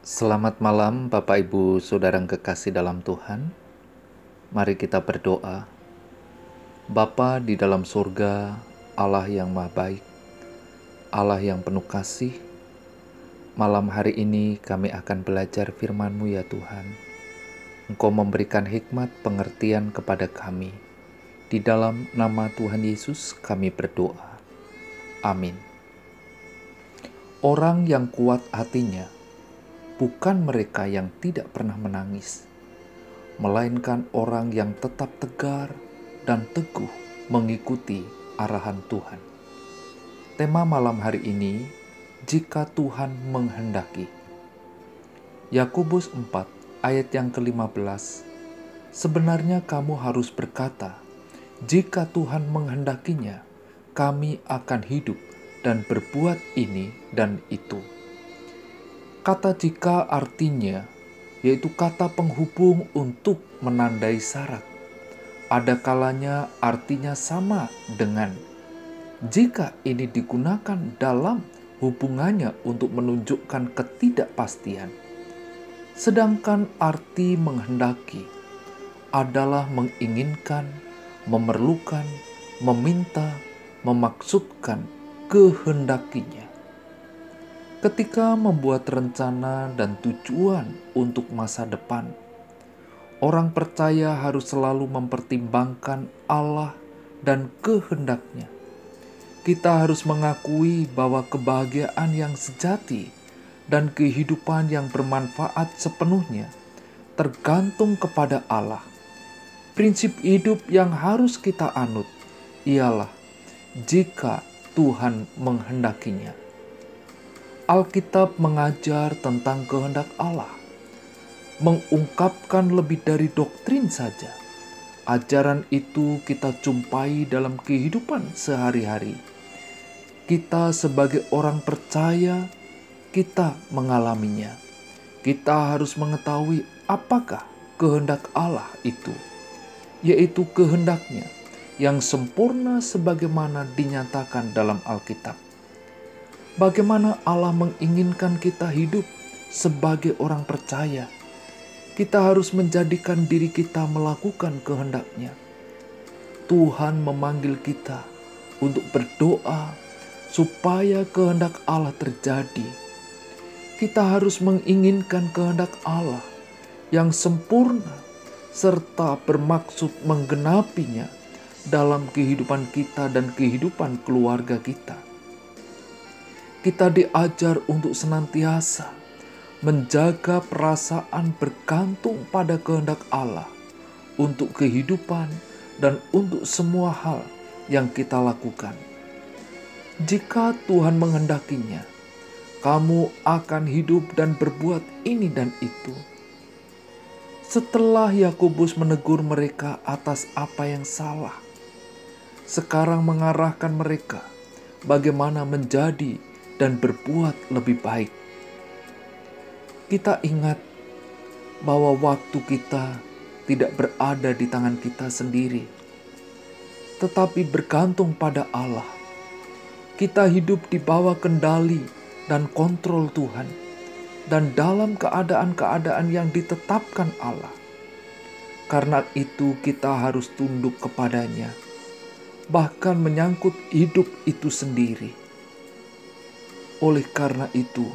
Selamat malam, Bapak, Ibu, saudara yang kekasih dalam Tuhan. Mari kita berdoa. Bapa di dalam surga, Allah yang Maha Baik, Allah yang penuh kasih. Malam hari ini kami akan belajar firman-Mu ya Tuhan. Engkau memberikan hikmat pengertian kepada kami. Di dalam nama Tuhan Yesus kami berdoa. Amin. Orang yang kuat hatinya bukan mereka yang tidak pernah menangis, melainkan orang yang tetap tegar dan teguh mengikuti arahan Tuhan. Tema malam hari ini, jika Tuhan menghendaki. Yakobus 4 ayat yang ke-15. Sebenarnya kamu harus berkata, jika Tuhan menghendakinya, kami akan hidup dan berbuat ini dan itu. Kata jika artinya yaitu kata penghubung untuk menandai syarat. Ada kalanya artinya sama dengan jika ini digunakan dalam hubungannya untuk menunjukkan ketidakpastian. Sedangkan arti menghendaki adalah menginginkan, memerlukan, meminta, memaksudkan kehendakinya ketika membuat rencana dan tujuan untuk masa depan. Orang percaya harus selalu mempertimbangkan Allah dan kehendaknya. Kita harus mengakui bahwa kebahagiaan yang sejati dan kehidupan yang bermanfaat sepenuhnya tergantung kepada Allah. Prinsip hidup yang harus kita anut ialah jika Tuhan menghendakinya. Alkitab mengajar tentang kehendak Allah, mengungkapkan lebih dari doktrin saja. Ajaran itu kita jumpai dalam kehidupan sehari-hari. Kita, sebagai orang percaya, kita mengalaminya. Kita harus mengetahui apakah kehendak Allah itu, yaitu kehendaknya yang sempurna sebagaimana dinyatakan dalam Alkitab bagaimana Allah menginginkan kita hidup sebagai orang percaya. Kita harus menjadikan diri kita melakukan kehendaknya. Tuhan memanggil kita untuk berdoa supaya kehendak Allah terjadi. Kita harus menginginkan kehendak Allah yang sempurna serta bermaksud menggenapinya dalam kehidupan kita dan kehidupan keluarga kita kita diajar untuk senantiasa menjaga perasaan bergantung pada kehendak Allah untuk kehidupan dan untuk semua hal yang kita lakukan. Jika Tuhan menghendakinya, kamu akan hidup dan berbuat ini dan itu. Setelah Yakobus menegur mereka atas apa yang salah, sekarang mengarahkan mereka bagaimana menjadi dan berbuat lebih baik. Kita ingat bahwa waktu kita tidak berada di tangan kita sendiri, tetapi bergantung pada Allah. Kita hidup di bawah kendali dan kontrol Tuhan, dan dalam keadaan-keadaan yang ditetapkan Allah. Karena itu, kita harus tunduk kepadanya, bahkan menyangkut hidup itu sendiri oleh karena itu,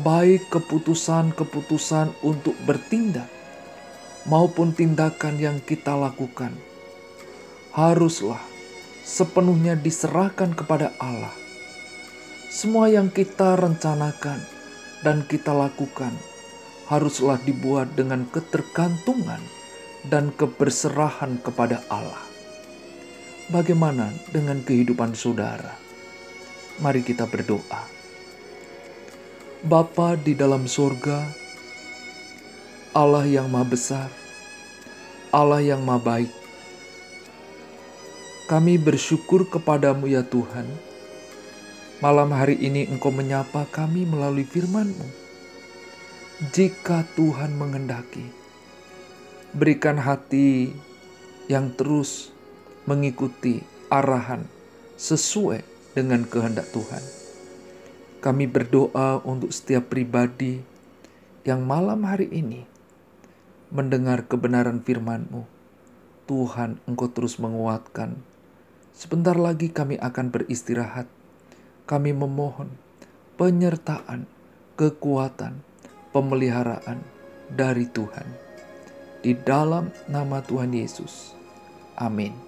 baik keputusan-keputusan untuk bertindak maupun tindakan yang kita lakukan haruslah sepenuhnya diserahkan kepada Allah. Semua yang kita rencanakan dan kita lakukan haruslah dibuat dengan ketergantungan dan keberserahan kepada Allah. Bagaimana dengan kehidupan saudara? Mari kita berdoa. Bapa di dalam surga, Allah yang maha besar, Allah yang maha baik, kami bersyukur kepadamu ya Tuhan. Malam hari ini Engkau menyapa kami melalui firman-Mu. Jika Tuhan menghendaki, berikan hati yang terus mengikuti arahan sesuai dengan kehendak Tuhan. Kami berdoa untuk setiap pribadi yang malam hari ini mendengar kebenaran firman-Mu. Tuhan, Engkau terus menguatkan. Sebentar lagi kami akan beristirahat. Kami memohon penyertaan, kekuatan, pemeliharaan dari Tuhan. Di dalam nama Tuhan Yesus. Amin.